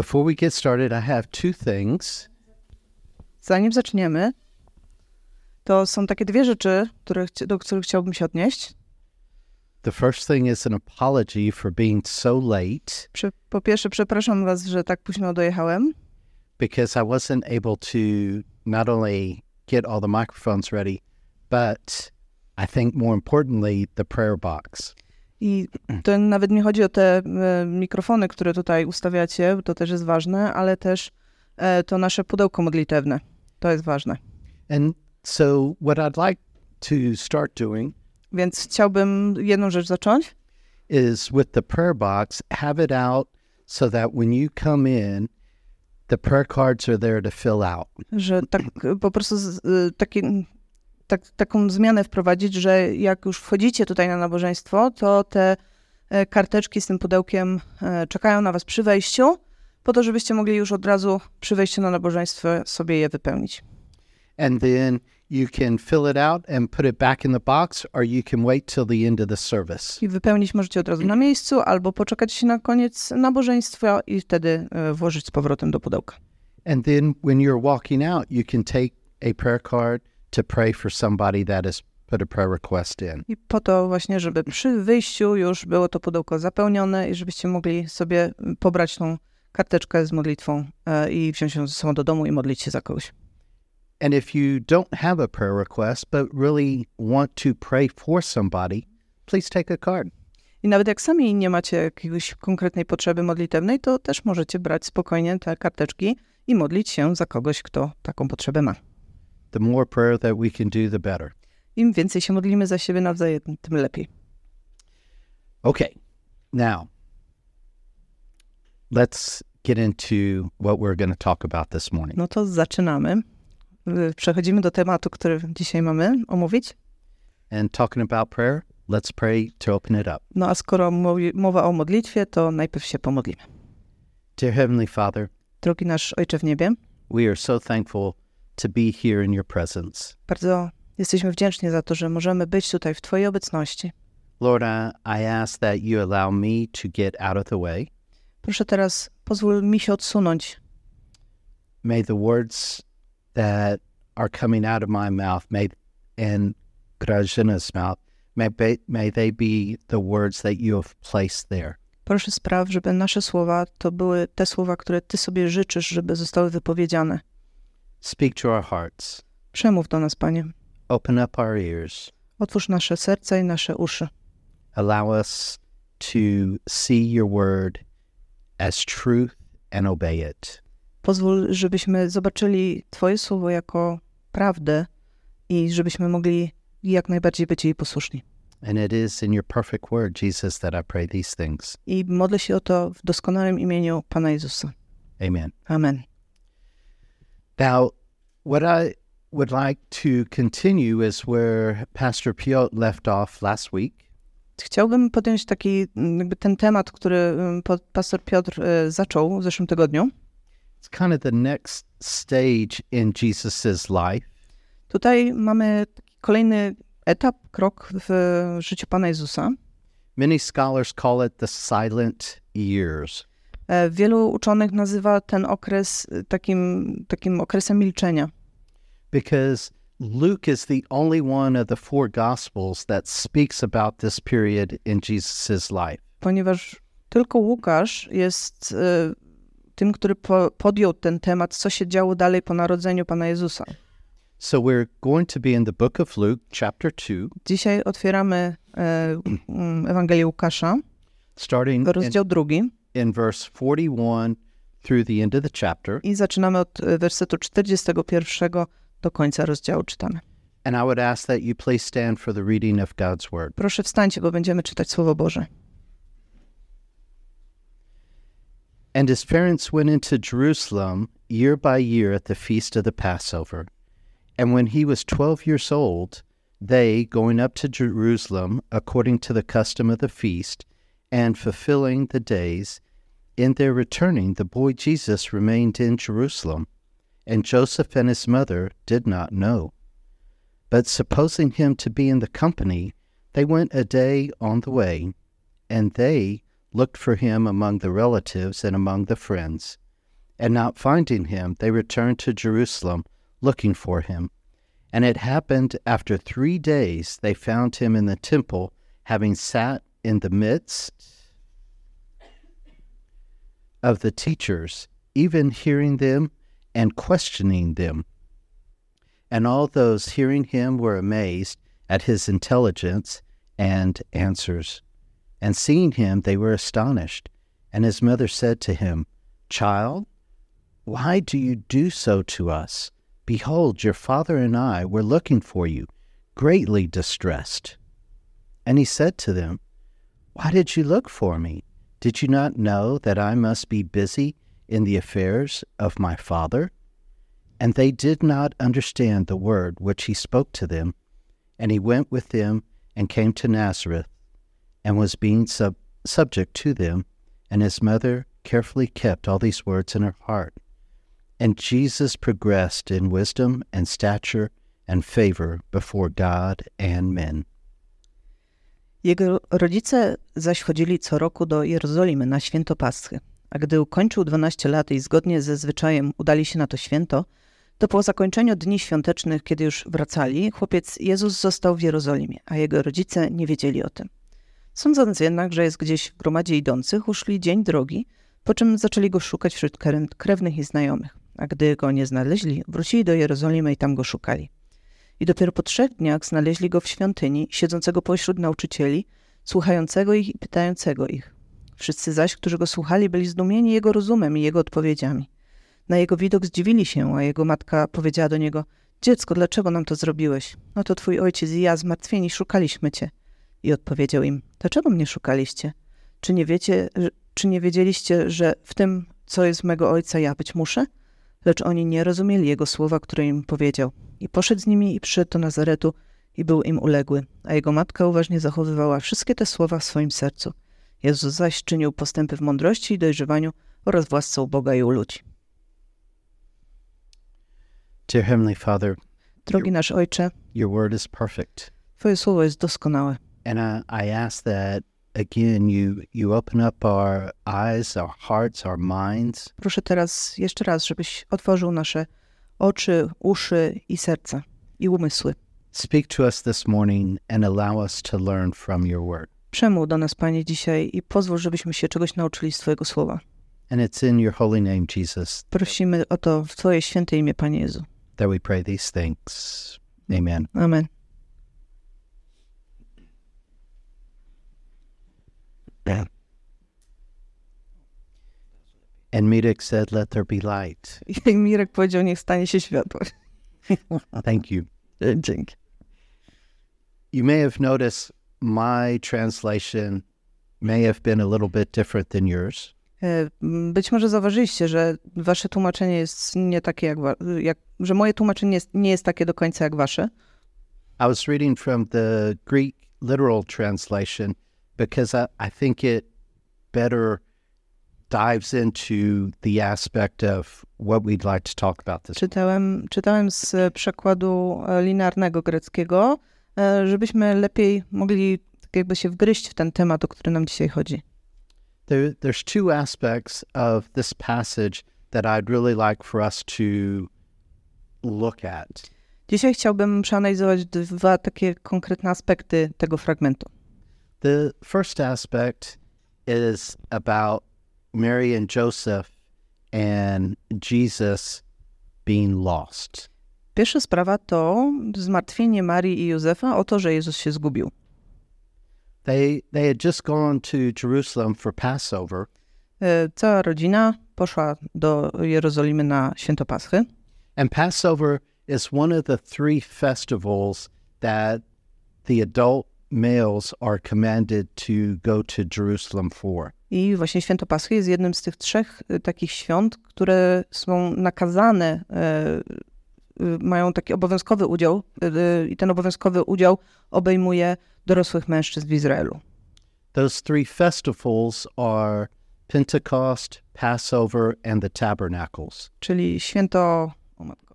Before we get started, I have two things. Zanim zaczniemy, to są takie dwie rzeczy, które, do których chciałbym się odnieść. The first thing is an apology for being so late Prze- po pierwsze, przepraszam Was, że tak późno dojechałem, because I wasn't able to not only get all the microphones ready, but I think more importantly, the prayer box. I to nawet nie chodzi o te e, mikrofony, które tutaj ustawiacie, to też jest ważne, ale też e, to nasze pudełko modlitewne. To jest ważne. And so, what I'd like to start doing Więc chciałbym jedną rzecz zacząć. is with the prayer box, have it out so that when you come in, the prayer cards are there to fill out. że tak po prostu z, taki, tak, taką zmianę wprowadzić, że jak już wchodzicie tutaj na nabożeństwo, to te e, karteczki z tym pudełkiem e, czekają na was przy wejściu, po to, żebyście mogli już od razu przy wejściu na nabożeństwo sobie je wypełnić. And then you can fill it out and put it back in the box, or you can wait till the end of the service. I wypełnić możecie od razu na miejscu, albo poczekać na koniec nabożeństwa i wtedy e, włożyć z powrotem do pudełka. And then when you're walking out, you can take a prayer card to pray for somebody that has put a prayer request in. I po to właśnie, żeby przy wyjściu już było to pudełko zapełnione i żebyście mogli sobie pobrać tą karteczkę z modlitwą e, i wziąć ją ze sobą do domu i modlić się za kogoś. And if you don't have a prayer request, but really want to pray for somebody, please take a card. I nawet jak sami nie macie jakiejś konkretnej potrzeby modlitewnej, to też możecie brać spokojnie te karteczki i modlić się za kogoś, kto taką potrzebę ma. The more prayer that we can do, the better. Im więcej się modlimy za siebie nawzajem, tym lepiej. Okay, now let's get into what we're going to talk about this morning. No to zaczynamy. Y, Przechodzimy do tematu, który dzisiaj mamy omówić. And talking about prayer, let's pray to open it up. No a skoro mowa o modlitwie, to najpierw się pomodlimy. Dear Heavenly Father, Drogi nasz Ojcze w niebie, we are so thankful to be here in your presence. bardzo jesteśmy wdzięczni za to, że możemy być tutaj w Twojej obecności. Lord, I, ask that you allow me to get out of the way. Proszę teraz, pozwól mi się odsunąć May the words that are coming out of my mouth may, and Grażyna's mouth, may, be, may they be the words that you have placed there. Proszę spraw, żeby nasze słowa to były te słowa, które Ty sobie życzysz, żeby zostały wypowiedziane. Speak to our hearts. Przemów do nas, Panie. Open up our ears. Otwórz nasze serca i nasze uszy. Allow us to see your word as truth and obey it. Pozwól, żebyśmy zobaczyli Twoje słowo jako prawdę i żebyśmy mogli jak najbardziej być jej posłuszni. And it is in your perfect word, Jesus, that I pray these things. I modlę się o to w doskonałym imieniu Pana Jezusa. Amen. Amen. Now, what I would like to continue is where Pastor Piot left off last week. Chciałbym podjąć taki, mm, jakby ten temat, który mm, pastor Piotr e, zaczął w zeszłym tygodniu. It's kind of the next stage in Jesus's life. Tutaj mamy kolejny etap, krok w życiu Pana Jezusa. Many scholars call it the silent years. E, Wielu uczonych nazywa ten okres e, takim, takim okresem milczenia, because Luke is the only one of the four gospels that speaks about this period in Jesus' life. ponieważ tylko Łukasz jest e, tym, który po, podjął ten temat, co się działo dalej po narodzeniu Pana Jezusa. So we're going to be in the book of Luke, chapter 2, Dzisiaj otwieramy e, Ewangelię Łukasza, starting in, rozdział drugi in verse 41 through the end of the chapter. i zaczynamy od wersetu 41 do końca rozdziału czytamy. And I would ask that you please stand for the reading of God's word. Proszę wstańcie, bo będziemy czytać Słowo Boże. And his parents went into Jerusalem year by year at the feast of the Passover. And when he was twelve years old, they, going up to Jerusalem according to the custom of the feast, and fulfilling the days, in their returning, the boy Jesus remained in Jerusalem, and Joseph and his mother did not know. But supposing him to be in the company, they went a day on the way, and they looked for him among the relatives and among the friends. And not finding him, they returned to Jerusalem, looking for him. And it happened after three days they found him in the temple, having sat in the midst of the teachers, even hearing them and questioning them. And all those hearing him were amazed at his intelligence and answers. And seeing him, they were astonished. And his mother said to him, Child, why do you do so to us? Behold, your father and I were looking for you, greatly distressed. And he said to them, Why did you look for me? Did you not know that I must be busy in the affairs of my father? And they did not understand the word which he spoke to them. And he went with them and came to Nazareth, and was being sub- subject to them. And his mother carefully kept all these words in her heart. And Jesus progressed in wisdom and stature and favor before God and men. Jego rodzice zaś chodzili co roku do Jerozolimy na święto Paschy. A gdy ukończył 12 lat i zgodnie ze zwyczajem udali się na to święto, to po zakończeniu dni świątecznych, kiedy już wracali, chłopiec Jezus został w Jerozolimie, a jego rodzice nie wiedzieli o tym. Sądząc jednak, że jest gdzieś w gromadzie idących, uszli dzień drogi, po czym zaczęli go szukać wśród krewnych i znajomych. A gdy go nie znaleźli, wrócili do Jerozolimy i tam go szukali. I dopiero po trzech dniach znaleźli go w świątyni, siedzącego pośród nauczycieli, słuchającego ich i pytającego ich. Wszyscy zaś, którzy go słuchali, byli zdumieni jego rozumem i jego odpowiedziami. Na jego widok zdziwili się, a jego matka powiedziała do niego: Dziecko, dlaczego nam to zrobiłeś? No to twój ojciec i ja zmartwieni szukaliśmy cię. I odpowiedział im: Dlaczego mnie szukaliście? Czy nie wiecie, czy nie wiedzieliście, że w tym, co jest mego ojca, ja być muszę? Lecz oni nie rozumieli jego słowa, które im powiedział. I poszedł z nimi i przyszedł do Nazaretu i był im uległy, a jego matka uważnie zachowywała wszystkie te słowa w swoim sercu. Jezus zaś czynił postępy w mądrości i dojrzewaniu oraz w łasce u Boga i u ludzi. Dear Heavenly Father, Drogi nasz Ojcze, your word is perfect. Twoje słowo jest doskonałe. And I, I ask that again you you open up our eyes, our hearts, our minds Proszę teraz jeszcze raz, żebyś otworzył nasze oczy, uszy i serca i umysły. Speak to us this morning and allow us to learn from your word. Przemów do nas, Panie, dzisiaj i pozwól, żebyśmy się czegoś nauczyli z Twojego słowa. And it's in your holy name, Jesus, Prosimy o to w Twoje święte imię, Panie Jezu. that we pray these things. Amen. Amen. And Medik said, Let there be light. I Mirek powiedział, niech stanie się światło. Thank you. Dzięki. You may have noticed my translation may have been a little bit different than yours. E, Być może zauważyliście, że wasze tłumaczenie jest nie takie jak, jak że moje tłumaczenie jest, nie jest takie do końca jak wasze. I was reading from the Greek literal translation because I, I think it better dives into the aspect of what we'd like to talk about this. Czytałem, czytałem z e, przekładu e, linearnego greckiego, e, żebyśmy lepiej mogli tak jakby się wgryźć w ten temat, o który nam dzisiaj chodzi. There, there's two aspects of this passage that I'd really like for us to look at. Dzisiaj chciałbym przeanalizować dwa takie konkretne aspekty tego fragmentu. The first aspect is about Mary and Joseph and Jesus being lost. Pierwsza sprawa to zmartwienie Marii i Józefa o to, że Jezus się zgubił. They they had just gone to Jerusalem for Passover, E, Cała rodzina poszła do Jerozolimy na święto Paschy. and Passover is one of the three festivals that the adult males are commanded to go to Jerusalem for. I właśnie święto Paschy jest jednym z tych trzech e, takich świąt, które są nakazane, e, e, mają taki obowiązkowy udział i ten obowiązkowy udział obejmuje dorosłych mężczyzn w Izraelu. Those three festivals are Pentecost, Passover, and the Tabernacles. Czyli święto... O matko.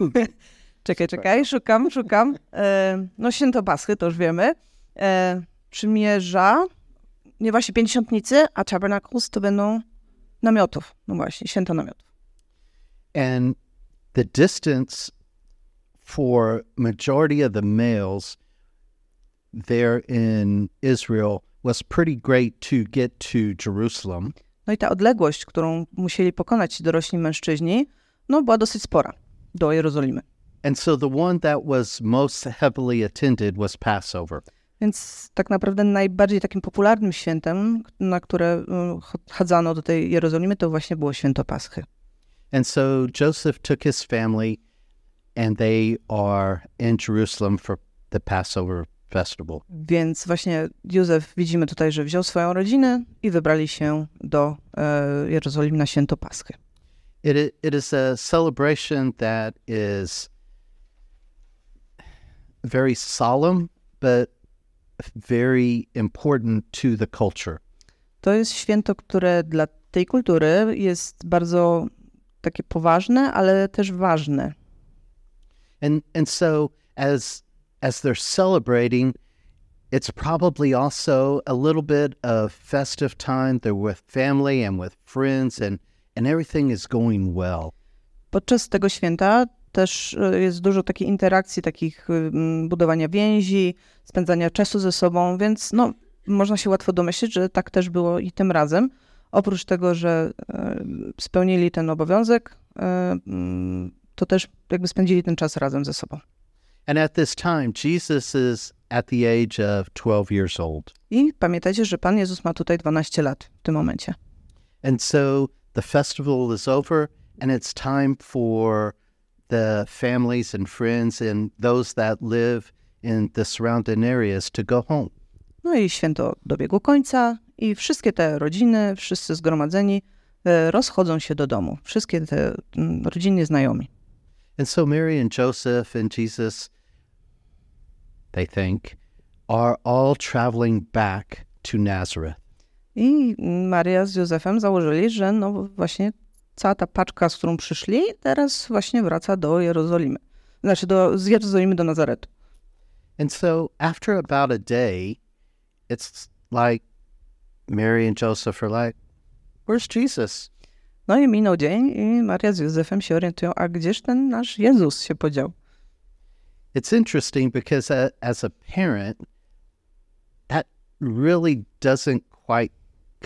czekaj, czekaj, szukam, szukam. E, no święto Paschy, to już wiemy. E, przymierza, nie właśnie pięćdziesiątnicy, a Tabernacles to będą namiotów. No właśnie, święto namiotów. And the distance for majority of the males there in Israel was pretty great to get to Jerusalem. No i ta odległość, którą musieli pokonać ci dorośli mężczyźni, no była dosyć spora do Jerozolimy. And so the one that was most heavily attended was Passover. Więc tak naprawdę najbardziej takim popularnym świętem, na które y, chadzano do tej Jerozolimy, to właśnie było święto Paschy. And so Joseph took his family and they are in Jerusalem for the Passover festival. Więc właśnie Józef widzimy tutaj, że wziął swoją rodzinę i wybrali się do e, Jerozolimy na święto Paschy. It, it is a celebration that is very solemn, but very important to the culture. To jest święto, które dla tej kultury jest bardzo takie poważne, ale też ważne. And and so as as they're celebrating, it's probably also a little bit of festive time. They're with family and with friends and and everything is going well. Podczas tego święta też e, jest dużo takiej interakcji, takich mm, budowania więzi, spędzania czasu ze sobą, więc no, można się łatwo domyślić, że tak też było i tym razem. Oprócz tego, że e, spełnili ten obowiązek, e, to też jakby spędzili ten czas razem ze sobą. And at this time, Jesus is at the age of 12 years old. I pamiętajcie, że Pan Jezus ma tutaj 12 lat w tym momencie. And so the festival is over, and it's time for the families and friends and those that live in the surrounding areas to go home. No i święto dobiegło końca i wszystkie te rodziny, wszyscy zgromadzeni e, rozchodzą się do domu. Wszystkie te mm, rodziny znajomi. And so Mary and Joseph and Jesus, they think, are all traveling back to Nazareth. I Maria z Józefem założyli, że no właśnie cała ta paczka, z którą przyszli, teraz właśnie wraca do Jerozolimy. Znaczy do, z Jerozolimy do Nazaretu. And so after about a day, it's like Mary and Joseph are like, Where's Jesus? No i minął dzień i Maria z Józefem się orientują, a gdzież ten nasz Jezus się podział? It's interesting because as a parent, that really doesn't quite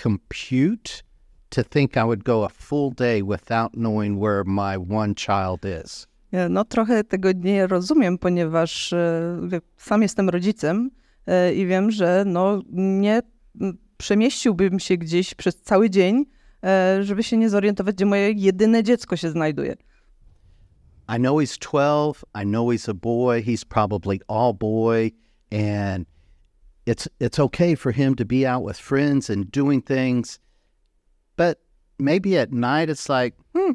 compute to think I would go a full day without knowing where my one child is. No trochę tego nie rozumiem, ponieważ sam jestem rodzicem i wiem, że no nie przemieściłbym się gdzieś przez cały dzień, żeby się nie zorientować, gdzie moje jedyne dziecko się znajduje. I know he's 12. I know he's a boy. He's probably all boy. And it's, it's okay for him to be out with friends and doing things. But maybe at night it's like, hmm,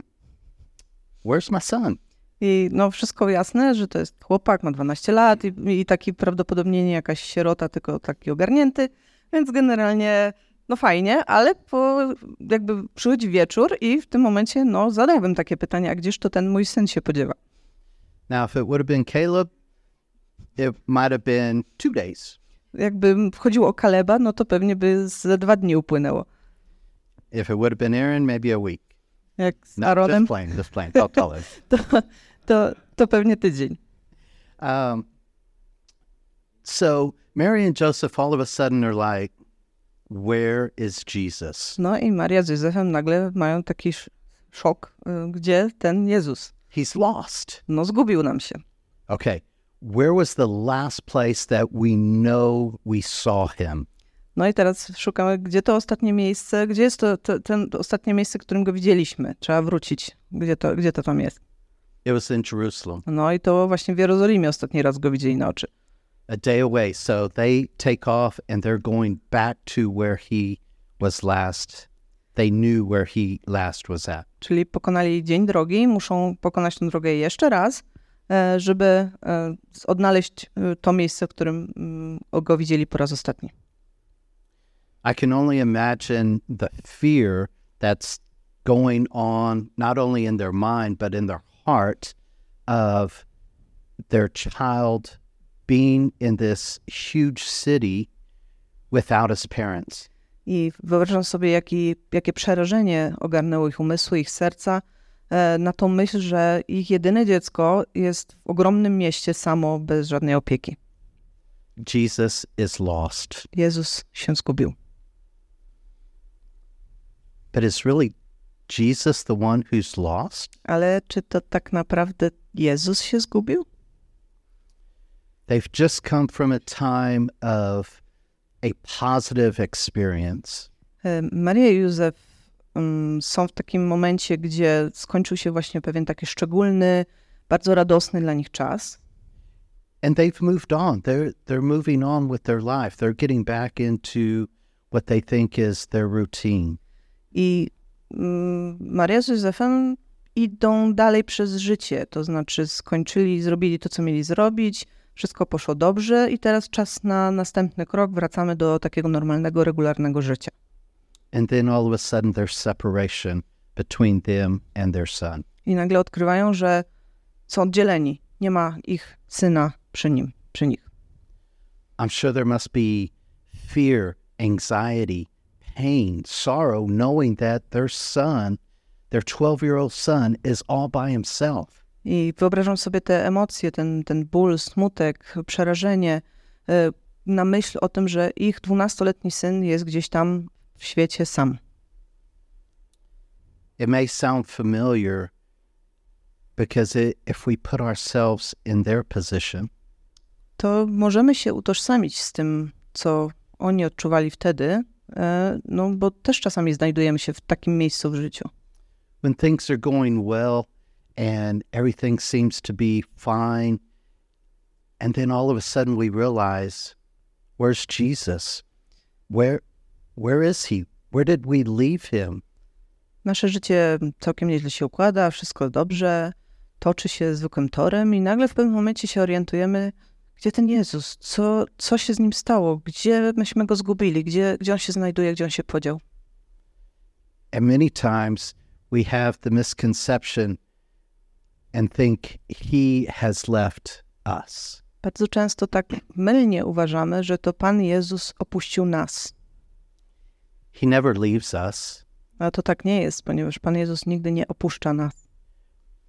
where's my son? I no wszystko jasne, że to jest chłopak, ma 12 lat i, i taki prawdopodobnie nie jakaś sierota, tylko taki ogarnięty, więc generalnie no fajnie, ale po, jakby przychodzi wieczór i w tym momencie no zadałbym takie pytanie, a gdzież to ten mój syn się podziewa? Now, if it would have been Caleb, it might have been two days. Jakby wchodziło o Kaleba, no to pewnie by ze dwa dni upłynęło. If it would have been Aaron, maybe a week. Jak z No, Aaronem, just playing, just playing. Don't tell him. to, to, to pewnie tydzień. Um, so Mary and Joseph all of a sudden are like, "Where is Jesus? No i Maria z Józefem nagle mają taki sz- szok, gdzie ten Jezus? He's lost." No zgubił nam się. Okay, where was the last place that we know we saw him? No i teraz szukamy, gdzie to ostatnie miejsce, gdzie jest to, to, ten, to ostatnie miejsce, którym go widzieliśmy. Trzeba wrócić, gdzie to, gdzie to tam jest. It was in Jerusalem, No i to właśnie w Jerozolimie ostatni raz go widzieli na oczy. a day away. So they take off and they're going back to where he was last. They knew where he last was at. Czyli pokonali dzień drogi, muszą pokonać tę drogę jeszcze raz, e, żeby e, odnaleźć e, to miejsce, w którym mm, go widzieli po raz ostatni. I can only imagine the fear that's going on, not only in their mind, but in their heart of their child being in this huge city without his parents. I wyobrażam sobie, jaki, jakie przerażenie ogarnęło ich umysły, ich serca e, na tą myśl, że ich jedyne dziecko jest w ogromnym mieście samo, bez żadnej opieki. Jesus is lost. Jezus się zgubił. But is really Jesus the one who's lost? Ale czy to tak naprawdę Jezus się zgubił? They've just come from a time of a positive experience. Maria i Józef mm, są w takim momencie, gdzie skończył się właśnie pewien taki szczególny, bardzo radosny dla nich czas. And they've moved on. They're they're moving on with their life. They're getting back into what they think is their routine. I mm, Maria z Józefem idą dalej przez życie, to znaczy skończyli, zrobili to, co mieli zrobić, wszystko poszło dobrze i teraz czas na następny krok, wracamy do takiego normalnego, regularnego życia. And then all of a sudden there's separation between them and their son. I nagle odkrywają, że są oddzieleni, nie ma ich syna przy nim, przy nich. I'm sure there must be fear, anxiety, pain, sorrow, knowing that their son, their 12 year old son, is all by himself. I wyobrażam sobie te emocje, ten, ten ból, smutek, przerażenie e, na myśl o tym, że ich dwunastoletni syn jest gdzieś tam w świecie sam. It may sound familiar because it, if we put ourselves in their position, To możemy się utożsamić z tym, co oni odczuwali wtedy, no bo też czasami znajdujemy się w takim miejscu w życiu. when things are going well and everything seems to be fine, and then all of a sudden we realize, where's Jesus? Where, where is he? Where did we leave him? Nasze życie całkiem nieźle się układa, wszystko dobrze, toczy się zwykłym torem i nagle w pewnym momencie się orientujemy, gdzie ten Jezus, co, co się z nim stało, gdzie myśmy go zgubili, gdzie, gdzie on się znajduje, gdzie on się podział. And many times we have the misconception and think he has left us. Bardzo często tak mylnie uważamy, że to Pan Jezus opuścił nas. He never leaves us. Ale to tak nie jest, ponieważ Pan Jezus nigdy nie opuszcza nas.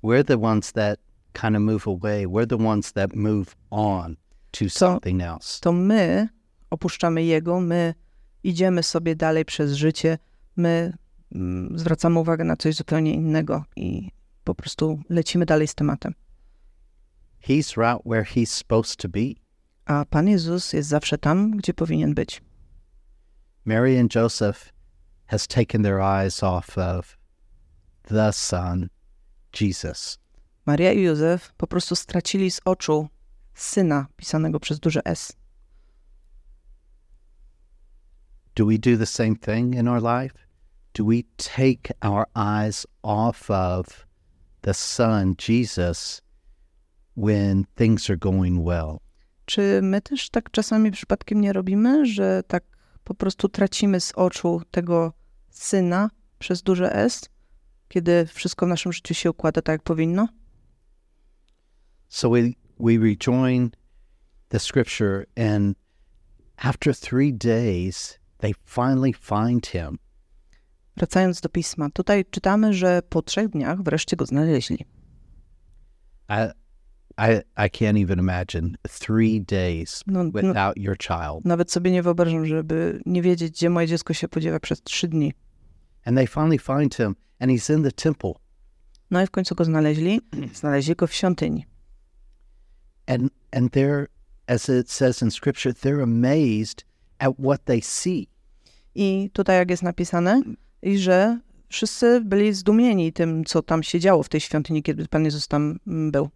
We're the ones that kind of move away. We're the ones that move on to something else. To my opuszczamy Jego, my idziemy sobie dalej przez życie, my mm, zwracamy uwagę na coś zupełnie innego i po prostu lecimy dalej z tematem. He's right where he's supposed to be. A Pan Jezus jest zawsze tam, gdzie powinien być. Mary and Joseph has taken their eyes off of the son, Jesus. Maria i Józef po prostu stracili z oczu syna pisanego przez duże S. Do we do the same thing in our life? Do we take our eyes off of the son, Jesus, when things are going well? Czy my też tak czasami przypadkiem nie robimy, że tak po prostu tracimy z oczu tego syna przez duże S, kiedy wszystko w naszym życiu się układa tak, jak powinno? So we, we rejoin the scripture, and after three days, they finally find him. Wracając do pisma, tutaj czytamy, że po trzech dniach wreszcie go znaleźli. I, I, I can't even imagine three days No, no, without your child. nawet sobie nie wyobrażam, żeby nie wiedzieć, gdzie moje dziecko się podziewa przez trzy dni. And they finally find him, and he's in the temple. No i w końcu go znaleźli. Znaleźli go w świątyni. And, and they're, as it says in scripture, they're amazed at what they see. I tutaj, jak jest napisane, i że wszyscy byli zdumieni tym, co tam się działo w tej świątyni, kiedy Pan Jezus tam mm, był.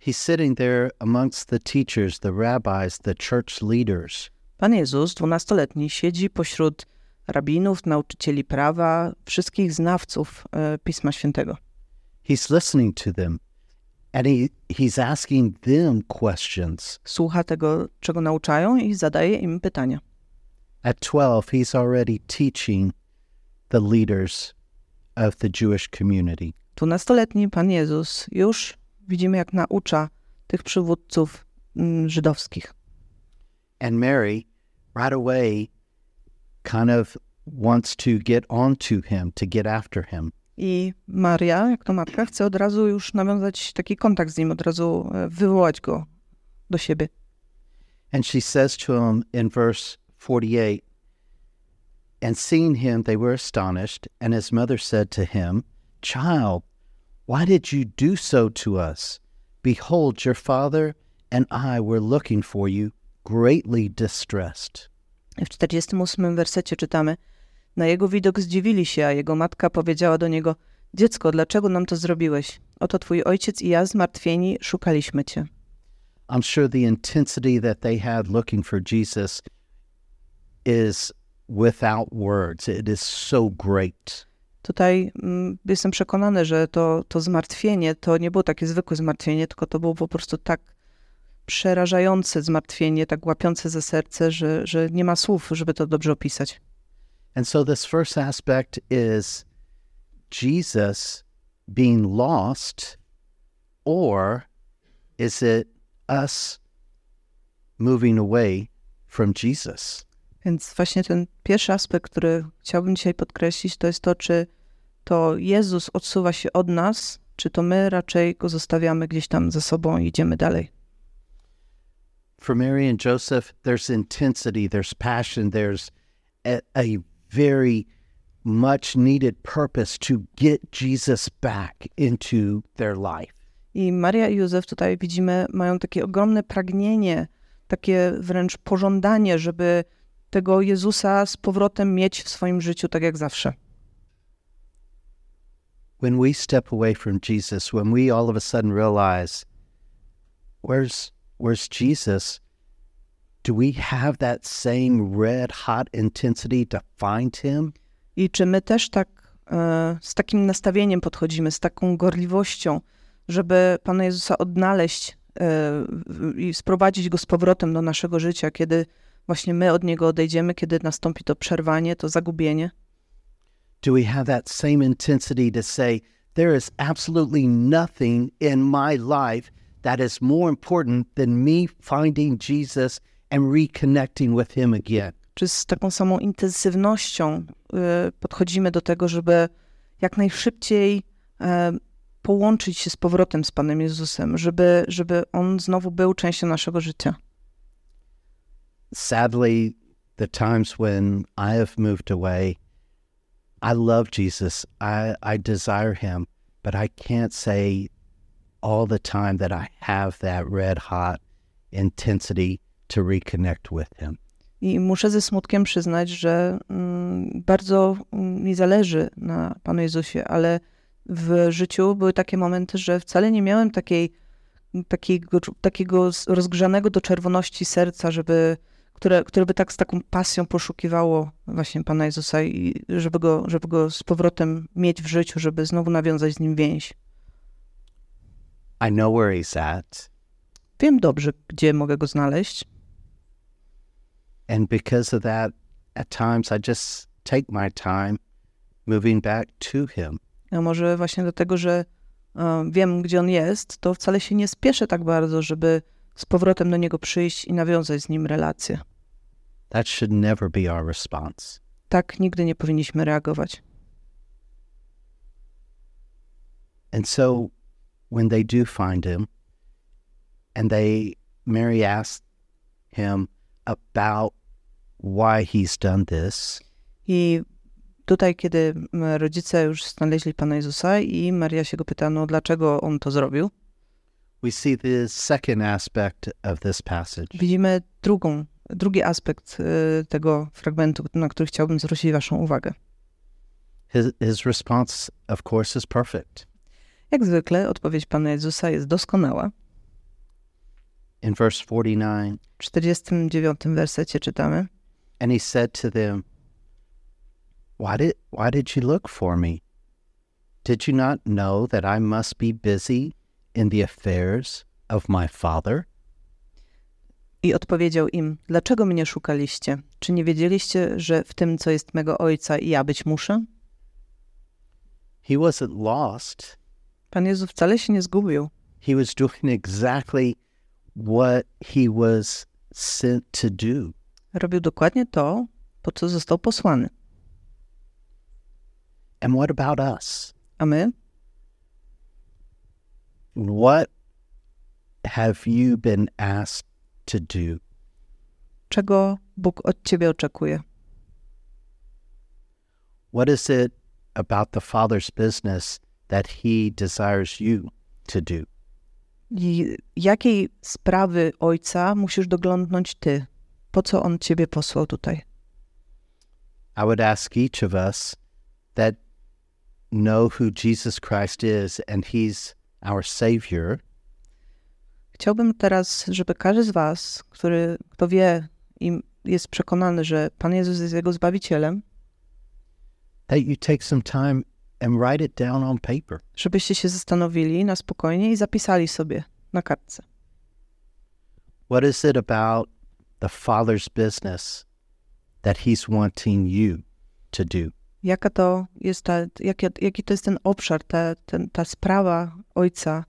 He's sitting there amongst the teachers, the rabbis, the church leaders. Pan Jezus, dwunastoletni, siedzi pośród rabinów, nauczycieli prawa, wszystkich znawców e, Pisma Świętego. He's listening to them, and he, he's asking them questions. Słucha tego, czego nauczają i zadaje im pytania. At 12, he's already teaching the leaders of the Jewish community. Dwunastoletni Pan Jezus już widzimy, jak naucza tych przywódców mm, żydowskich. And Mary, right away, kind of wants to get onto him, to get after him. I Maria, jak to matka, chce od razu już nawiązać taki kontakt z nim, od razu e, wywołać go do siebie. And she says to him in verse 48 And seeing him, they were astonished. And his mother said to him, Child, why did you do so to us? Behold, your father and I were looking for you, greatly distressed. W 48 wersecie czytamy: Na jego widok zdziwili się, a jego matka powiedziała do niego: Dziecko, dlaczego nam to zrobiłeś? Oto twój ojciec i ja zmartwieni szukaliśmy cię. I'm sure the intensity that they had looking for Jesus is without words. It is so great. Tutaj mm, jestem przekonany, że to, to zmartwienie to nie było takie zwykłe zmartwienie, tylko to było po prostu tak przerażające zmartwienie, tak łapiące za serce, że, że nie ma słów, żeby to dobrze opisać. And so this first aspect is Jesus being lost, or is it us moving away from Jesus? Więc właśnie ten pierwszy aspekt, który chciałbym dzisiaj podkreślić, to jest to, czy to Jezus odsuwa się od nas, czy to my raczej go zostawiamy gdzieś tam ze sobą i idziemy dalej. For Mary and Joseph, there's intensity, there's passion, there's a, a very much needed purpose to get Jesus back into their life. I Maria i Józef tutaj widzimy, mają takie ogromne pragnienie, takie wręcz pożądanie, żeby tego Jezusa z powrotem mieć w swoim życiu tak jak zawsze. When we step away from Jesus, when we all of a sudden realize, where's where's Jesus? Do we have that same red hot intensity to find him? I czy my też tak e, z takim nastawieniem podchodzimy, z taką gorliwością, żeby Pana Jezusa odnaleźć e, i sprowadzić go z powrotem do naszego życia, kiedy właśnie my od niego odejdziemy, kiedy nastąpi to przerwanie, to zagubienie? Do we have that same intensity to say, there is absolutely nothing in my life that is more important than me finding Jesus and reconnecting with him again? Czy z taką samą intensywnością podchodzimy do tego, żeby jak najszybciej połączyć się z powrotem z Panem Jezusem, żeby, żeby On znowu był częścią naszego życia? sadly, the times when I have moved away, I love Jesus. I, I desire him, but I can't say all the time that I have that red hot intensity to reconnect with him. I muszę ze smutkiem przyznać, że mm, bardzo mi zależy na Panu Jezusie, ale w życiu były takie momenty, że wcale nie miałem takiej, takiego, takiego rozgrzanego do czerwoności serca, żeby które, które by tak z taką pasją poszukiwało właśnie Pana Jezusa i żeby go, żeby go z powrotem mieć w życiu, żeby znowu nawiązać z nim więź. I know where he's at. Wiem dobrze, gdzie mogę go znaleźć. And because of that, at times I just take my time moving back to him. Może właśnie dlatego, że um, wiem, gdzie on jest, to wcale się nie spieszę tak bardzo, żeby z powrotem do niego przyjść i nawiązać z nim relację. That should never be our response. Tak nigdy nie powinniśmy reagować. And so when they do find him and they Mary asks him about why he's done this. I tutaj, kiedy rodzice już znaleźli Pana Jezusa i Maria się go pyta, no dlaczego on to zrobił? we see the second aspect of this passage. Widzimy drugą, drugi aspekt y, tego fragmentu, na który chciałbym zwrócić waszą uwagę. His, his response, of course, is perfect. Jak zwykle odpowiedź Pana Jezusa jest doskonała. In verse 49, w 49 wersecie czytamy: And he said to them, why did, why did you look for me? Did you not know that I must be busy in the affairs of my father? I odpowiedział im: Dlaczego mnie szukaliście? Czy nie wiedzieliście, że w tym, co jest mego ojca, ja być muszę? He wasn't lost. Pan Jezus wcale się nie zgubił. He was doing exactly what he was sent to do. Robił dokładnie to, po co został posłany. And what about us? A my? What have you been asked to do? Czego Bóg od ciebie oczekuje? What is it about the Father's business that He desires you to do? I jakiej sprawy Ojca musisz doglądnąć ty? Po co On ciebie posłał tutaj? I would ask each of us that know who Jesus Christ is and He's our Savior, Chciałbym teraz, żeby każdy z was, który kto wie i jest przekonany, że Pan Jezus jest jego Zbawicielem, that you take some time and write it down on paper. żebyście się zastanowili na spokojnie i zapisali sobie na kartce. What is it about the Father's business that He's wanting you to do? Jaka to jest ta, jaki, jaki to jest ten obszar, ta, ten, ta sprawa Ojca,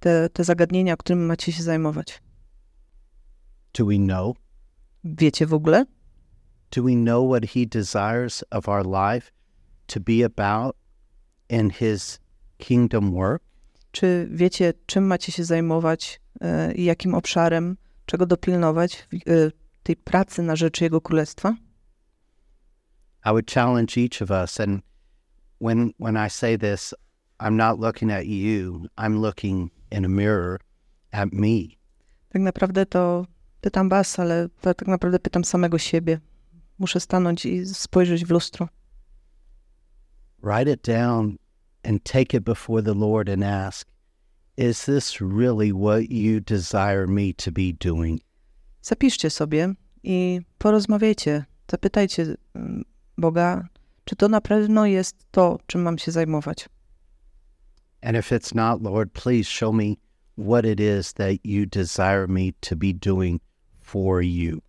te, te zagadnienia, którymi macie się zajmować. Do we know? Wiecie w ogóle? Do we know what He desires of our life to be about in His kingdom work? Czy wiecie, czym macie się zajmować e, i jakim obszarem, czego dopilnować w e, tej pracy na rzecz Jego Królestwa? I would challenge each of us. And when when I say this, I'm not looking at you. I'm looking in a mirror at me. Tak naprawdę to pytam was, ale tak naprawdę pytam samego siebie. Muszę stanąć i spojrzeć w lustro. Write it down and take it before the Lord and ask, is this really what you desire me to be doing? Zapiszcie sobie i porozmawiajcie. Zapytajcie mm, Boga, czy to na pewno jest to, czym mam się zajmować. And if it's not, Lord, please show me what it is that you desire me to be doing for you.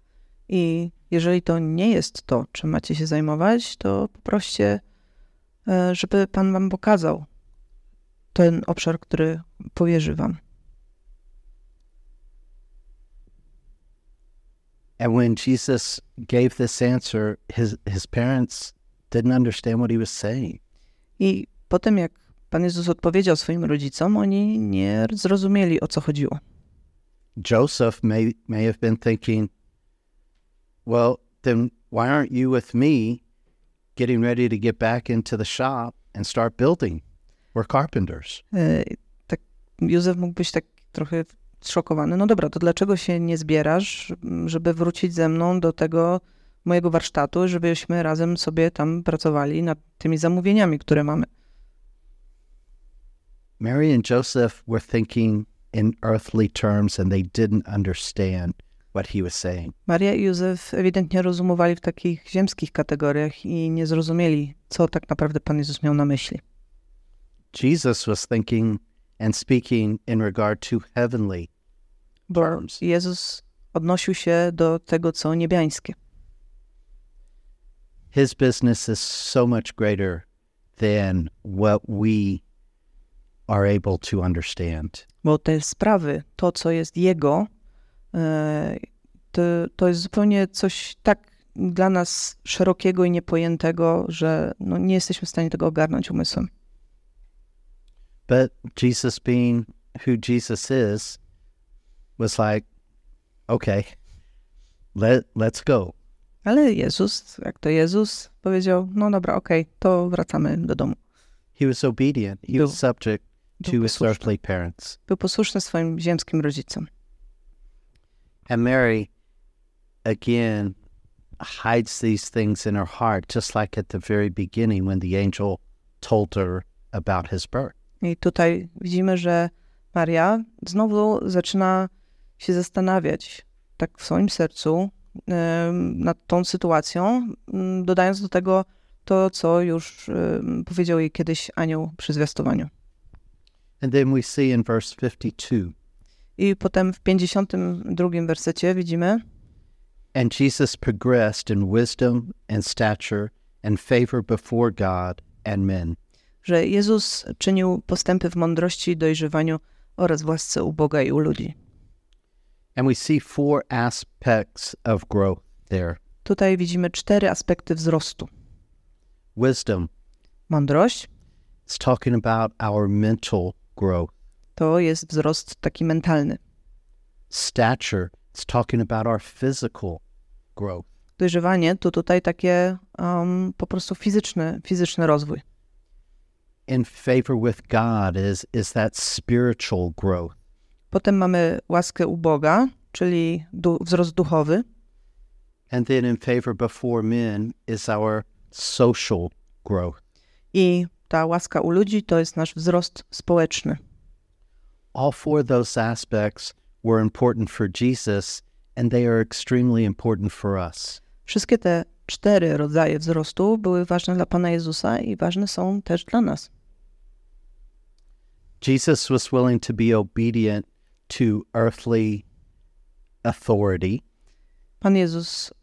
I jeżeli to nie jest to, czym macie się zajmować, to poproście, żeby Pan wam pokazał ten obszar, który powierzy wam. And when Jesus gave this answer, his, his parents didn't understand what he was saying. I potem, jak Pan Jezus odpowiedział swoim rodzicom, oni nie zrozumieli, o co chodziło. Joseph may, may have been thinking, well, then why aren't you with me getting ready to get back into the shop and start building? We're carpenters. E, Tak, Józef mógł być tak trochę zszokowany. No dobra, to dlaczego się nie zbierasz, żeby wrócić ze mną do tego mojego warsztatu, żebyśmy razem sobie tam pracowali nad tymi zamówieniami, które mamy? Mary and Joseph were thinking in earthly terms and they didn't understand what he was saying. Maria i Józef ewidentnie rozumowali w takich ziemskich kategoriach i nie zrozumieli, co tak naprawdę Pan Jezus miał na myśli. Jesus was thinking and speaking in regard to heavenly Bo. Jezus odnosił się do tego, co niebiańskie. His business is so much greater than what we are able to understand. Bo te sprawy, to co jest Jego, to, to jest zupełnie coś tak dla nas szerokiego i niepojętego, że no, nie jesteśmy w stanie tego ogarnąć umysłem. But Jesus, being who Jesus is, was like, okay, let, let's go. Ale Jezus, jak to Jezus, powiedział, no dobra, okej, to wracamy do domu. He was obedient. He Był- was subject to his earthly parents. Był posłuszny swoim ziemskim rodzicom. And Mary, again, hides these things in her heart, just like at the very beginning when the angel told her about his birth. I tutaj widzimy, że Maria znowu zaczyna się zastanawiać tak w swoim sercu nad tą sytuacją, m, dodając do tego to, co już powiedział jej kiedyś anioł przy zwiastowaniu. And then we see in verse 52 I potem w 52 wersecie widzimy, And Jesus progressed in wisdom and stature and favor before God and men. że Jezus czynił postępy w mądrości, dojrzewaniu oraz w łasce u Boga i u ludzi. And we see four aspects of growth there. tutaj widzimy cztery aspekty wzrostu. Wisdom Mądrość is talking about our mental growth. To jest wzrost taki mentalny. Stature is talking about our physical growth. Dojrzewanie to tutaj takie um, po prostu fizyczny, fizyczny rozwój. In favor with God is is that spiritual growth. Potem mamy łaskę u Boga, czyli du- wzrost duchowy. And then in favor before men is our social growth. I ta łaska u ludzi to jest nasz wzrost społeczny. All four of those aspects were important for Jesus, and they are extremely important for us. Wszystkie te cztery rodzaje wzrostu były ważne dla Pana Jezusa i ważne są też dla nas. Jesus was willing to be obedient to earthly authority, Pan Jezus y,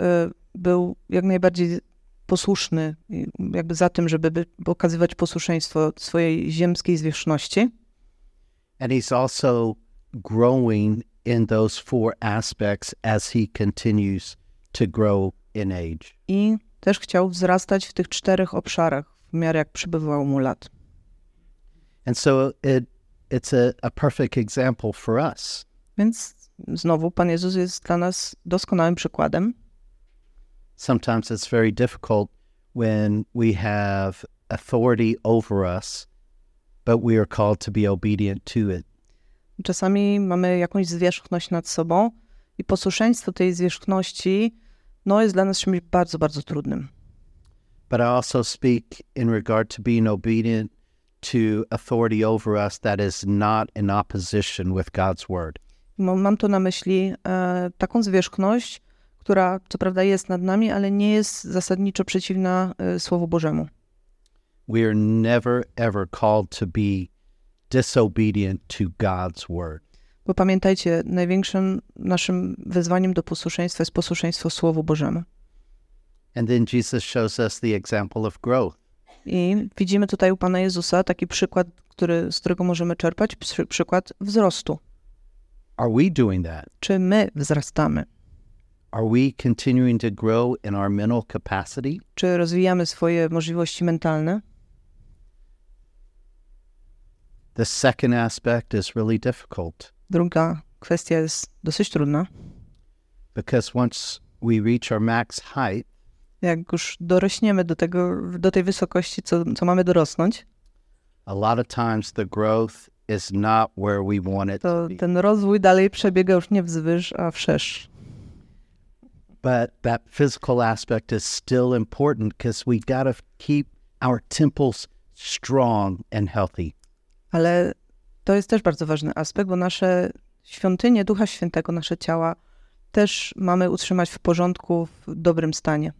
był jak najbardziej posłuszny, jakby za tym, żeby by- okazywać posłuszeństwo swojej ziemskiej zwierzchności. And he's also growing in those four aspects as he continues to grow in age. I też chciał wzrastać w tych czterech obszarach w miarę jak przybywało mu lat. And so it it's a, a perfect example for us. Więc znowu Pan Jezus jest dla nas doskonałym przykładem. Sometimes it's very difficult when we have authority over us, but we are called to be obedient to it. Czasami mamy jakąś zwierzchność nad sobą i posłuszeństwo tej zwierzchności no, jest dla nas czymś bardzo, bardzo trudnym. But I also speak in regard to being obedient to authority over us that is not in opposition with God's word. Mam tu na myśli e, taką zwierzchność, która co prawda jest nad nami, ale nie jest zasadniczo przeciwna e, Słowu Bożemu. We are never ever called to be disobedient to God's word. Bo pamiętajcie, największym naszym wyzwaniem do posłuszeństwa jest posłuszeństwo Słowu Bożemu. And then Jesus shows us the example of growth. I widzimy tutaj u Pana Jezusa taki przykład, który, z którego możemy czerpać, przy, przykład wzrostu. Are we doing that? Czy my wzrastamy? Are we continuing to grow in our mental capacity? Czy rozwijamy swoje możliwości mentalne? The second aspect is really difficult Druga kwestia jest dosyć trudna. because once we reach our max height, Jak już dorośniemy do, tego, do tej wysokości, co, co mamy dorosnąć, a lot of times the growth is not where we want it to to be. ten rozwój dalej przebiega już nie wzwyż, a wszerz. But that physical aspect is still important because we got to keep our temples strong and healthy. Ale to jest też bardzo ważny aspekt, bo nasze świątynie Ducha Świętego, nasze ciała też mamy utrzymać w porządku, w dobrym stanie.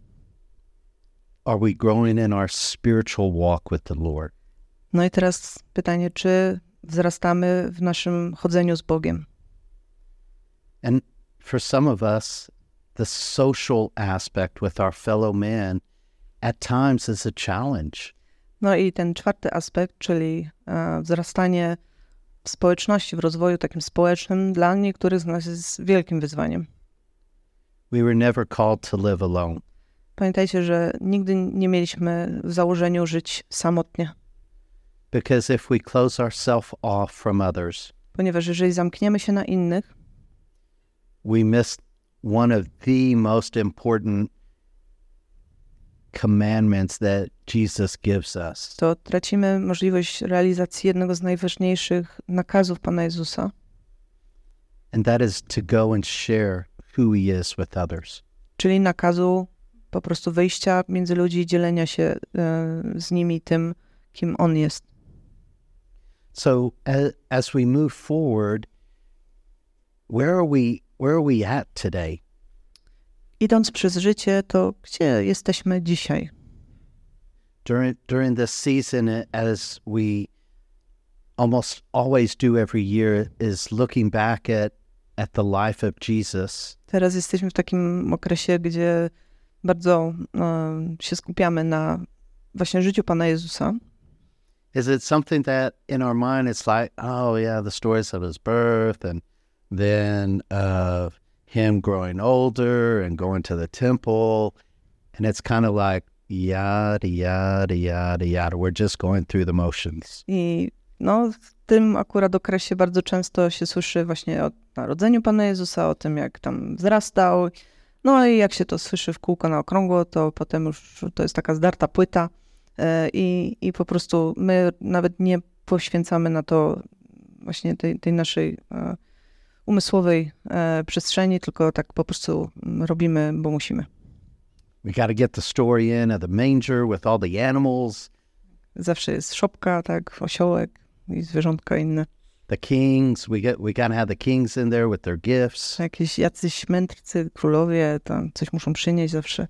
Are we growing in our spiritual walk with the Lord? No i teraz pytanie, czy wzrastamy w naszym chodzeniu z Bogiem? And for some of us, the social aspect with our fellow man at times is a challenge. No i ten czwarty aspekt, czyli e, wzrastanie w społeczności, w rozwoju takim społecznym, dla niektórych z nas jest wielkim wyzwaniem. We were never called to live alone. Pamiętajcie, że nigdy nie mieliśmy w założeniu żyć samotnie, Because if we close ourselves off from others, ponieważ jeżeli zamkniemy się na innych, we miss one of the most important commandments that Jesus gives us. to tracimy możliwość realizacji jednego z najważniejszych nakazów Pana Jezusa, And that is to go and share who he is with others. czyli nakazu po prostu wyjścia między ludzi i dzielenia się e, z nimi tym, kim On jest. So as, as we move forward, where are we where are we at today? Idąc przez życie, to gdzie jesteśmy dzisiaj? During during this season as we almost always do every year is looking back at at the life of Jesus. Teraz jesteśmy w takim okresie, gdzie bardzo e, się skupiamy na właśnie życiu Pana Jezusa. Is it something that in our mind it's like, oh yeah, the stories of his birth and then of him growing older and going to the temple. And it's kind of like yada, yada, yada, yada. We're just going through the motions. I no, w tym akurat okresie bardzo często się słyszy właśnie o narodzeniu Pana Jezusa, o tym, jak tam wzrastał. No i jak się to słyszy w kółko na okrągło, to potem już to jest taka zdarta płyta e, i, i po prostu my nawet nie poświęcamy na to właśnie tej, tej naszej e, umysłowej e, przestrzeni, tylko tak po prostu robimy, bo musimy. We got to get the story in of the manger with all the animals, Zawsze jest szopka, tak, osiołek i zwierzątka inne. the kings. We get we got to have the kings in there with their gifts, Jakieś jacyś mędrcy, królowie, tam coś muszą przynieść zawsze.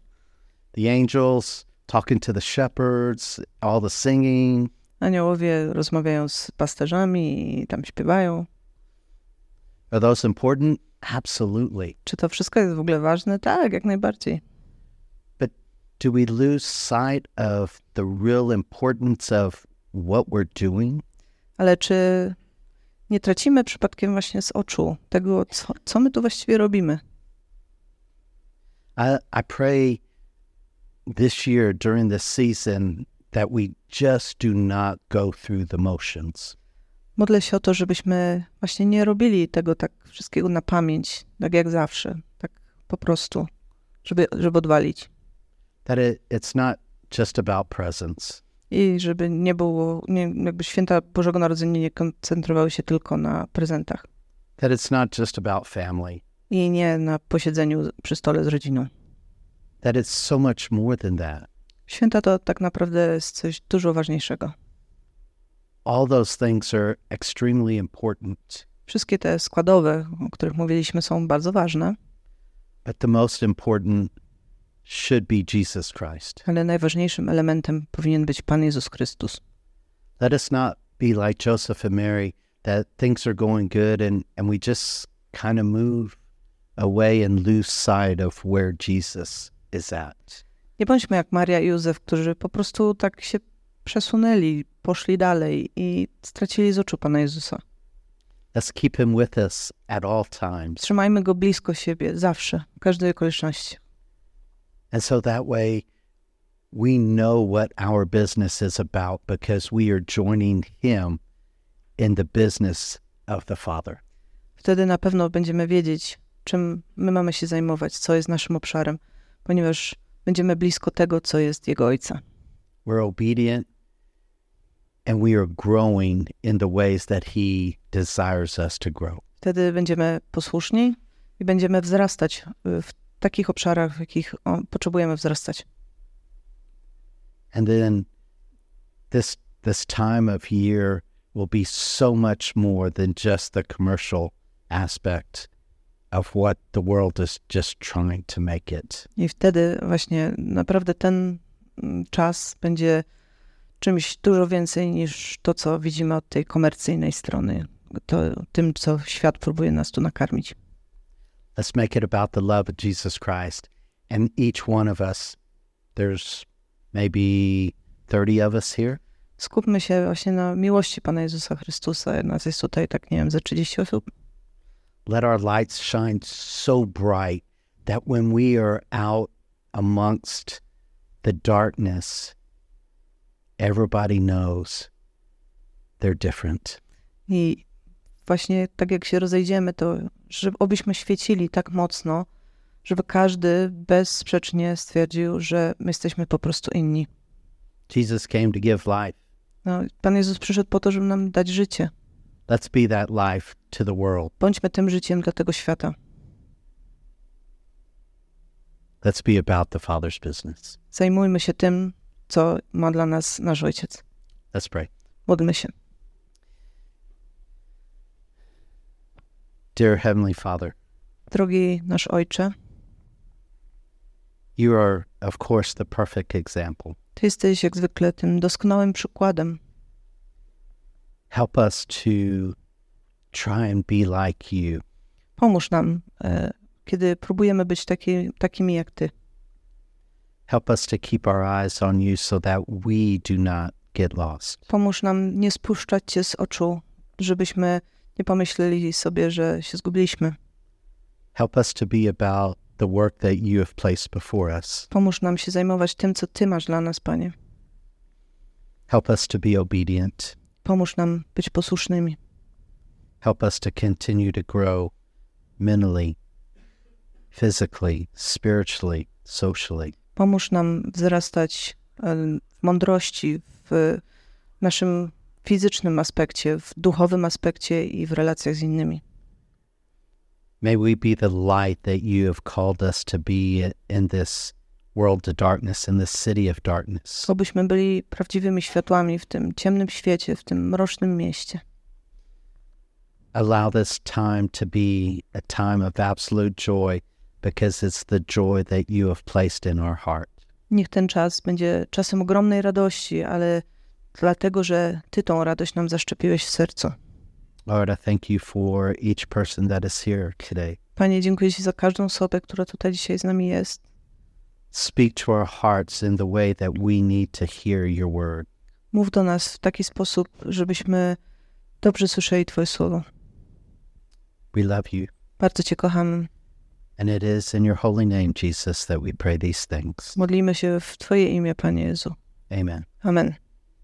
the angels talking to the shepherds, all the singing. Aniołowie rozmawiają z pasterzami i tam śpiewają. Are those important? Absolutely. Czy to wszystko jest w ogóle ważne? Tak, jak najbardziej. But do we lose sight of the real importance of what we're doing? Ale czy nie tracimy przypadkiem właśnie z oczu tego, co, co my tu właściwie robimy? I, I pray this year during this season that we just do not go through the motions. Modlę się o to, żebyśmy właśnie nie robili tego tak wszystkiego na pamięć, tak jak zawsze, tak po prostu, żeby, żeby odwalić. That it, it's not just about presence. I żeby nie było, nie, jakby święta Bożego Narodzenia nie koncentrowały się tylko na prezentach That it's not just about family. i nie na posiedzeniu przy stole z rodziną. That it's so much more than that. Święta to tak naprawdę jest coś dużo ważniejszego. All those things are extremely important, Wszystkie te składowe, o których mówiliśmy, są bardzo ważne, but the most important should be Jesus Christ. ale najważniejszym elementem powinien być Pan Jezus Chrystus. Let us not be like Joseph and Mary, that things are going good and, and we just kind of move away and lose sight of where Jesus is at. Nie bądźmy jak Maria i Józef, którzy po prostu tak się przesunęli, poszli dalej i stracili z oczu Pana Jezusa. Let's keep him with us at all times. Trzymajmy go blisko siebie, zawsze, w każdej okoliczności. And so that way we know what our business is about because we are joining him in the business of the Father. Wtedy na pewno będziemy wiedzieć, czym my mamy się zajmować, co jest naszym obszarem, ponieważ będziemy blisko tego, co jest Jego Ojca. We're obedient and we are growing in the ways that he desires us to grow. Wtedy będziemy posłuszni i będziemy wzrastać y, w takich obszarach, w jakich potrzebujemy wzrastać. And then this this time of year will be so much more than just the commercial aspect of what the world is just trying to make it. I wtedy właśnie naprawdę ten mm, czas będzie czymś dużo więcej niż to, co widzimy od tej komercyjnej strony, to, tym, co świat próbuje nas tu nakarmić. Let's make it about the love of Jesus Christ. And each one of us, there's maybe 30 of us here. Skupmy się właśnie na miłości Pana Jezusa Chrystusa. Nas jest tutaj, tak nie wiem, ze 30 osób. Let our lights shine so bright that when we are out amongst the darkness, everybody knows they're different. I właśnie tak jak się rozejdziemy, to żeby obyśmy świecili tak mocno, żeby każdy bezsprzecznie stwierdził, że my jesteśmy po prostu inni. Jesus came to give life. No, Pan Jezus przyszedł po to, żeby nam dać życie. Let's be that life to the world. Bądźmy tym życiem dla tego świata. Let's be about the Father's business. Zajmujmy się tym, co ma dla nas nasz Ojciec. Let's pray. Módlmy się. Dear Heavenly Father, Drogi nasz Ojcze, you are, of course, the perfect example. Ty jesteś jak zwykle tym doskonałym przykładem. Help us to try and be like you. Pomóż nam, e, kiedy próbujemy być taki, takimi jak Ty. Help us to keep our eyes on you so that we do not get lost. Pomóż nam nie spuszczać Cię z oczu, żebyśmy nie pomyśleli sobie, że się zgubiliśmy. Help us to be about the work that you have placed before us. Pomóż nam się zajmować tym, co Ty masz dla nas, Panie. Help us to be obedient. Pomóż nam być posłusznymi. Help us to continue to grow mentally, physically, spiritually, socially. Pomóż nam wzrastać e, w mądrości, w naszym fizycznym aspekcie, w duchowym aspekcie i w relacjach z innymi. May we be the light that you have called us to be in this world of darkness, in this city of darkness. Obyśmy byli prawdziwymi światłami w tym ciemnym świecie, w tym mrocznym mieście. Allow this time to be a time of absolute joy because it's the joy that you have placed in our heart. Niech ten czas będzie czasem ogromnej radości, ale dlatego, że Ty tą radość nam zaszczepiłeś w sercu. Lord, I thank you for each person that is here today. Panie, dziękuję Ci za każdą osobę, która tutaj dzisiaj z nami jest. Speak to our hearts in the way that we need to hear your word. Mów do nas w taki sposób, żebyśmy dobrze słyszeli Twoje słowo. We love you. Bardzo Cię kochamy. And it is in your holy name, Jesus, that we pray these things. Modlimy się w Twoje imię, Panie Jezu. Amen. Amen.